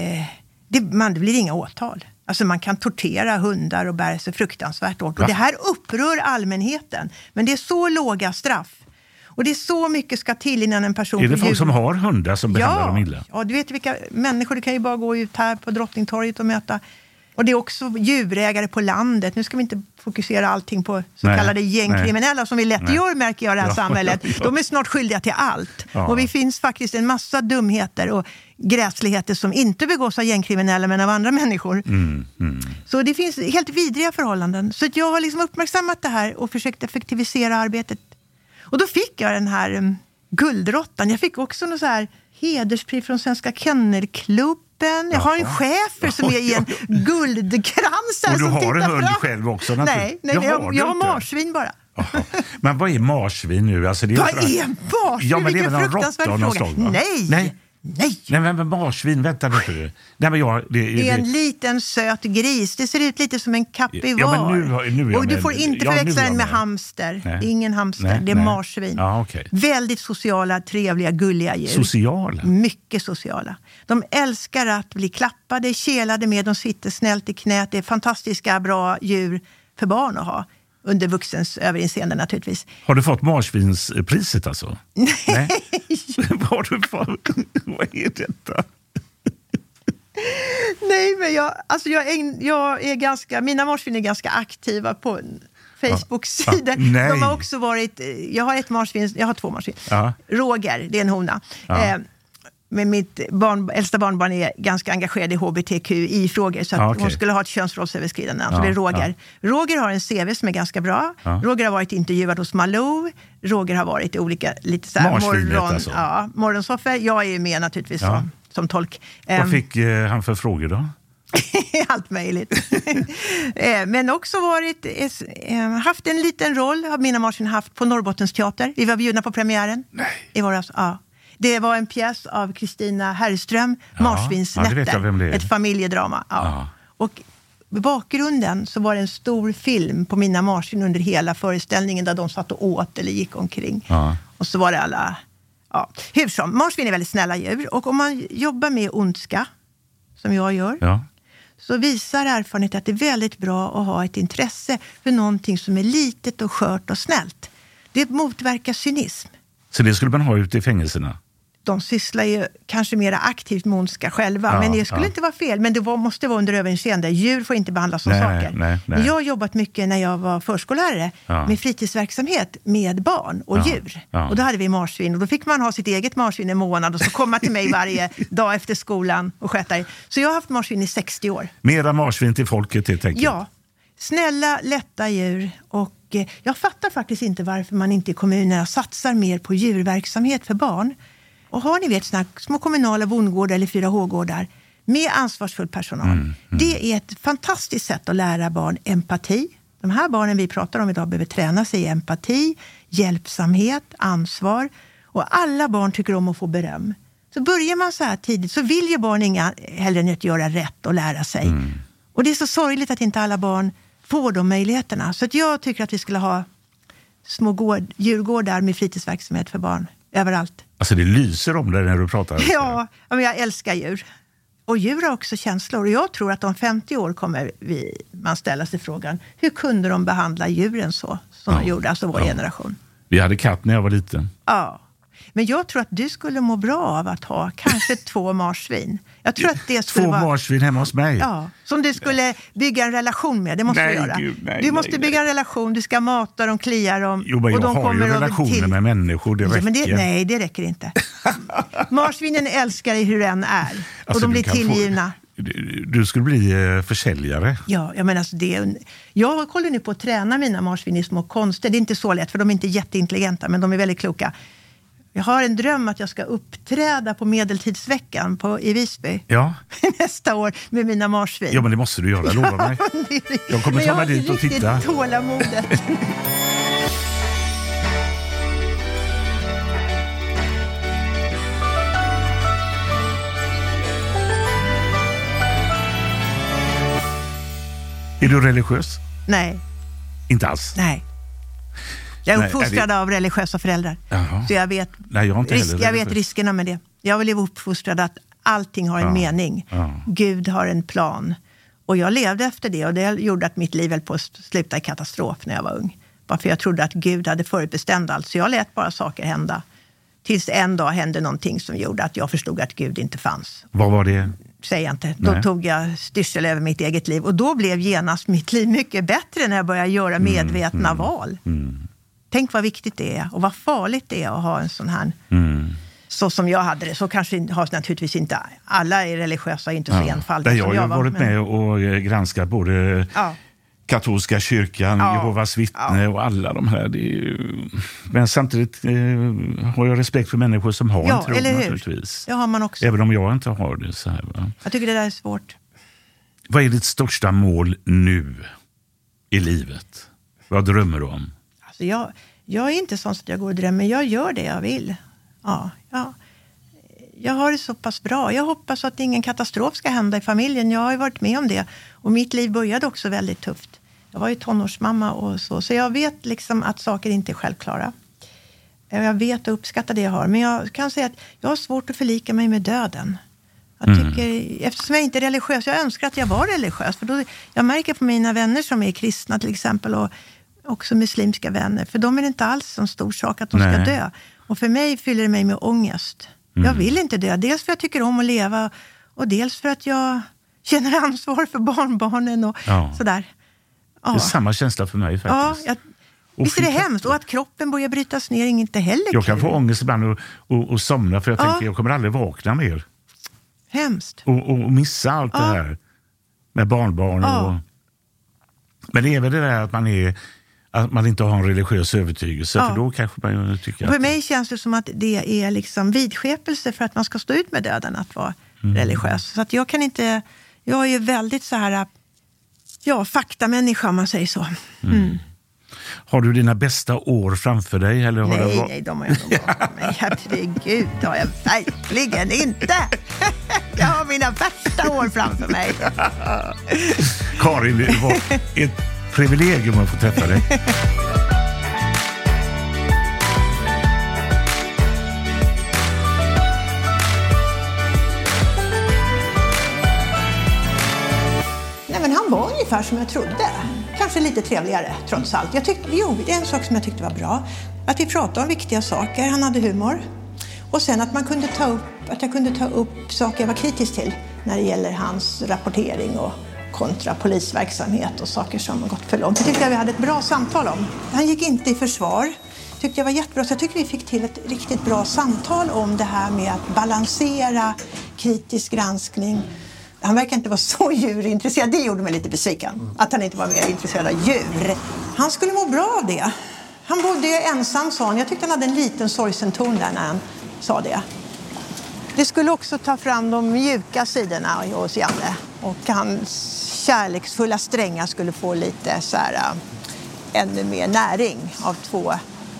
det, man, det blir inga åtal. Alltså man kan tortera hundar och bära sig fruktansvärt åt. Och det här upprör allmänheten. Men det är så låga straff och det är så mycket ska till innan en person... Är det folk som har hundar som behandlar ja, dem illa? Ja, du vet vilka människor. Du kan ju bara gå ut här på Drottningtorget och möta och det är också djurägare på landet. Nu ska vi inte fokusera allting på så nej, kallade gängkriminella nej, som vi lätt nej. gör märker jag i det här ja, [laughs] samhället. Ja, ja. De är snart skyldiga till allt. Och det finns faktiskt en massa dumheter och gräsligheter som inte begås av gängkriminella men av andra människor. Mm, mm. Så det finns helt vidriga förhållanden. Så jag har liksom uppmärksammat det här och försökt effektivisera arbetet och då fick jag den här um, guldråttan. Jag fick också något så här hederspris från Svenska Kennelklubben. Jag har en chefer som [laughs] är i en guldkrans. Och du har en hund själv också? Nej, nej jag, jag, jag har marsvin bara. Men vad är marsvin nu? Alltså, det är vad är marsvin? Ja, men Vilken fruktansvärd fråga. Nej. nej. Nej! Nej men marsvin, vänta lite. Nej, men jag, det, det är en liten söt gris. Det ser ut lite som en kapivar. Ja, men nu, nu och du får inte förväxla den med hamster. Nej. Det är ingen hamster, nej, det är nej. marsvin. Ja, okay. Väldigt sociala, trevliga, gulliga djur. Sociala? Mycket sociala. De älskar att bli klappade, kelade med. De sitter snällt i knät. Det är fantastiska, bra djur för barn att ha. Under vuxens överinseende naturligtvis. Har du fått marsvinspriset alltså? Nej. [laughs] Vad du fått? [laughs] Vad är detta? Nej, men jag, alltså jag, är, jag är ganska, mina marsvin är ganska aktiva på Facebook-sidor. Ja, De har också varit, jag har ett marsvin, jag har två marsvin. Ja. Roger, det är en hona. Eh, men mitt barn, äldsta barnbarn är ganska engagerad i hbtqi-frågor så att ja, okay. hon skulle ha ett könsrollsöverskridande. Ja, så det är Roger. Ja. Roger har en CV som är ganska bra. Ja. Roger har varit intervjuad hos Malou. Roger har varit i olika lite så här, morgon, alltså. ja, morgonsoffer. Jag är med naturligtvis som, som tolk. Vad um, fick uh, han för frågor då? [laughs] Allt möjligt. [laughs] Eh, men också varit, eh, haft en liten roll, har Mina Marsin haft, på Norrbottens teater. Vi var bjudna på premiären. Nej. I våras, ja. Det var en pjäs av Kristina Herrström, ja, Marsvinsnätter. Ja, ett familjedrama. Ja. ja. Och i bakgrunden så var det en stor film på mina marsvin under hela föreställningen där de satt och åt eller gick omkring. Ja. Och så var det alla... Ja. Hur som, marsvin är väldigt snälla djur och om man jobbar med ondska, som jag gör, Ja. så visar erfarenhet att det är väldigt bra att ha ett intresse för någonting som är litet och skört och snällt. Det motverkar cynism. Så det skulle man ha ute i fängelserna? De sysslar ju kanske mer aktivt med ondska själva, Ja, men det skulle ja. inte vara fel. Men det var, måste vara under överinseende. Djur får inte behandlas som Nej, saker. nej, nej. Jag har jobbat mycket när jag var förskollärare Ja. med fritidsverksamhet med barn och djur. Och då hade vi marsvin och då fick man ha sitt eget marsvin en månad och så komma till mig varje [laughs] dag efter skolan och sköta det. Så jag har haft marsvin i 60 år. Mera marsvin till folket helt enkelt? Ja, snälla, lätta djur. Och eh, jag fattar faktiskt inte varför man inte i kommunerna satsar mer på djurverksamhet för barn. Och har ni vet såna små kommunala bondgårdar eller 4H-gårdar med ansvarsfull personal. Det är ett fantastiskt sätt att lära barn empati. De här barnen vi pratar om idag behöver träna sig i empati, hjälpsamhet, ansvar. Och alla barn tycker om att få beröm. Så börjar man så här tidigt så vill ju barn inga hellre än att göra rätt och lära sig. Och det är så sorgligt att inte alla barn får de möjligheterna. Så att jag tycker att vi skulle ha små gård, djurgårdar med fritidsverksamhet för barn överallt. Alltså det lyser om det när du pratar. [laughs] Ja, ja, men jag älskar djur. Och djur har också känslor. Och jag tror att om 50 år kommer vi, man ställa sig frågan, hur kunde de behandla djuren så som de gjorde, alltså vår generation? Vi hade katt när jag var liten. Ja. Men jag tror att du skulle må bra av att ha kanske [laughs] två marsvin. Jag tror att det skulle Två vara... marsvin hemma hos mig. Ja, som du skulle bygga en relation med. Det måste Nej, du göra. Gud, nej, du måste nej, bygga en relation, du ska mata dem, klia dem. Jo, men och jag de har ju kommer relationer till- med människor, det Ja, räcker. men det, nej, det räcker inte. [laughs] Marsvinen älskar dig hur den är. och Alltså, de blir kan få- tillgivna. Du, skulle bli eh, försäljare. Ja, jag, menar, alltså det jag håller nu på att träna mina marsvin i små konster. Det är inte så lätt, för de är inte jätteintelligenta, men de är väldigt kloka. Jag har en dröm att jag ska uppträda på Medeltidsveckan på, i Visby Ja. [laughs] nästa år med mina marsvin. ja, men det måste du göra, lova mig. [laughs] Jag kommer ta har mig dit och inte riktigt titta. tålamodet. Är du religiös? Nej, Inte alls? nej. Jag är Nej, uppfostrad är det- av religiösa föräldrar. Jaha. Så jag vet, Nej, jag risk, jag vet riskerna med det. Jag blev uppfostrad att allting har en Ja, mening. ja. Gud har en plan. Och jag levde efter det och det gjorde att mitt liv höll på att sluta i katastrof när jag var ung. Bara för jag trodde att Gud hade förutbestämt allt. Så jag lät bara saker hända. Tills en dag hände någonting som gjorde att jag förstod att Gud inte fanns. Vad var det? Säger jag inte. Då Nej. tog jag styrsel över mitt eget liv. Och då blev genast mitt liv mycket bättre när jag började göra Mm, medvetna val. Tänk vad viktigt det är och vad farligt det är att ha en sån här Mm. så som jag hade det. Så kanske har naturligtvis inte alla är religiösa inte så Ja. enfaldiga jag som har jag var. varit men- med och eh, granskat både Ja. katolska kyrkan, Ja. Jehovas vittne och alla de här. Ju... Men samtidigt eh, har jag respekt för människor som har Ja, en tro eller hur? naturligtvis. Det har man också. Även om jag inte har det. Så här, va? Jag tycker det där är svårt. Vad är ditt största mål nu i livet? Vad drömmer du om? Alltså jag, jag är inte sån så att jag går och drömmer. Jag gör det jag vill. Ja, ja. Jag har det så pass bra. Jag hoppas att ingen katastrof ska hända i familjen. Jag har ju varit med om det. Och mitt liv började också väldigt tufft. Jag var ju tonårsmamma och så. Så jag vet liksom att saker inte är självklara. Eh, Jag vet och uppskattar det jag har. Men jag kan säga att jag har svårt att förlika mig med döden. Jag Mm. tycker, eftersom jag inte är religiös, jag önskar att jag var religiös. För då, jag märker på mina vänner som är kristna till exempel och också muslimska vänner. För de är det inte alls en stor sak att de Nej. ska dö. Och för mig fyller det mig med ångest. Mm. Jag vill inte dö. Dels för att jag tycker om att leva och dels för att jag känner ansvar för barnbarnen och Ja. sådär. Det är Ja. samma känsla för mig Ja, faktiskt. jag, Och visst är det hemskt? Och att kroppen börjar brytas ner är inte heller Jag kan kul. få ångest ibland och, och, och somna för jag Ja. tänker jag kommer aldrig vakna mer. Hemskt. Och, och missa allt det Ja. här med barnbarn. Ja. Och... Men det är väl det där att man, är, att man inte har en religiös övertygelse. Ja. För då kanske man tycker Och för att... mig känns det som att det är liksom vidskepelse för att man ska stå ut med döden att vara religiös. Så att jag kan inte... Jag är ju väldigt så här... Ja, faktamänniska om man säger så. Mm. Har du dina bästa år framför dig? Eller har nej, det... nej, de har jag nog bakom [laughs] mig. Herregud, det har jag verkligen inte. [laughs] Jag har mina värsta år framför mig. Karin, det var ett privilegium att få träffa dig. Nej, men han var ungefär som jag trodde. Kanske lite trevligare trots allt. Jag tyckte, jo, det är en sak som jag tyckte var bra. Att vi pratade om viktiga saker. Han hade humor. Och sen att man kunde ta upp, att jag kunde ta upp saker jag var kritisk till när det gäller hans rapportering och kontra polisverksamhet och saker som har gått för långt. Det tyckte jag vi hade ett bra samtal om. Han gick inte i försvar. tyckte jag var jättebra. Så jag tycker vi fick till ett riktigt bra samtal om det här med att balansera kritisk granskning han verkar inte vara så djurintresserad. Det gjorde mig lite besviken. Att han inte var mer intresserad av djur. Han skulle må bra av det. Han bodde ensam sa han. Jag tyckte han hade en liten sorgsen ton där när han sa det. Det skulle också ta fram de mjuka sidorna hos Janne. Och hans kärleksfulla strängar skulle få lite så här, äh, ännu mer näring av två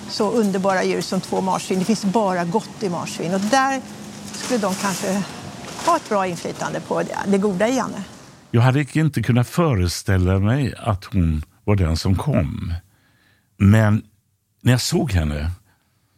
så underbara djur som två marsvin. Det finns bara gott i marsvin. Och där skulle de kanske ha ett bra inflytande på det, det goda i Janne. Jag hade inte kunnat föreställa mig att hon var den som kom. Men när jag såg henne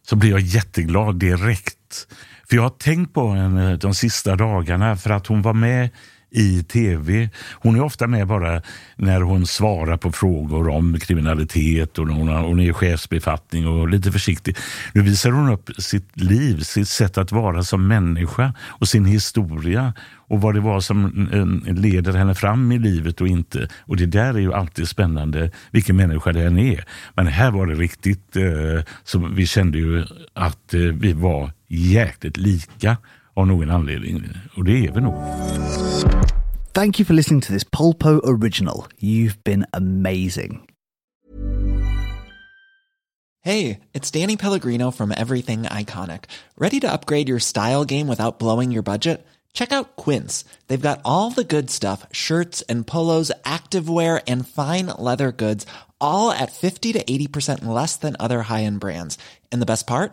så blir jag jätteglad direkt. För jag har tänkt på henne de sista dagarna för att hon var med i tv. Hon är ofta med bara när hon svarar på frågor om kriminalitet och hon, har, hon är i chefsbefattning och lite försiktig. Nu visar hon upp sitt liv, sitt sätt att vara som människa och sin historia och vad det var som eh, leder henne fram i livet och inte. Och det där är ju alltid spännande, vilken människa det än är. Men här var det riktigt, eh, så vi kände ju att eh, vi var jäkligt lika av någon anledning. Och det är vi nog. Thank you for listening to this Polpo original. You've been amazing. Hey, it's Danny Pellegrino from Everything Iconic. Ready to upgrade your style game without blowing your budget? Check out Quince. They've got all the good stuff shirts and polos, activewear, and fine leather goods, all at 50 to 80% less than other high end brands. And the best part?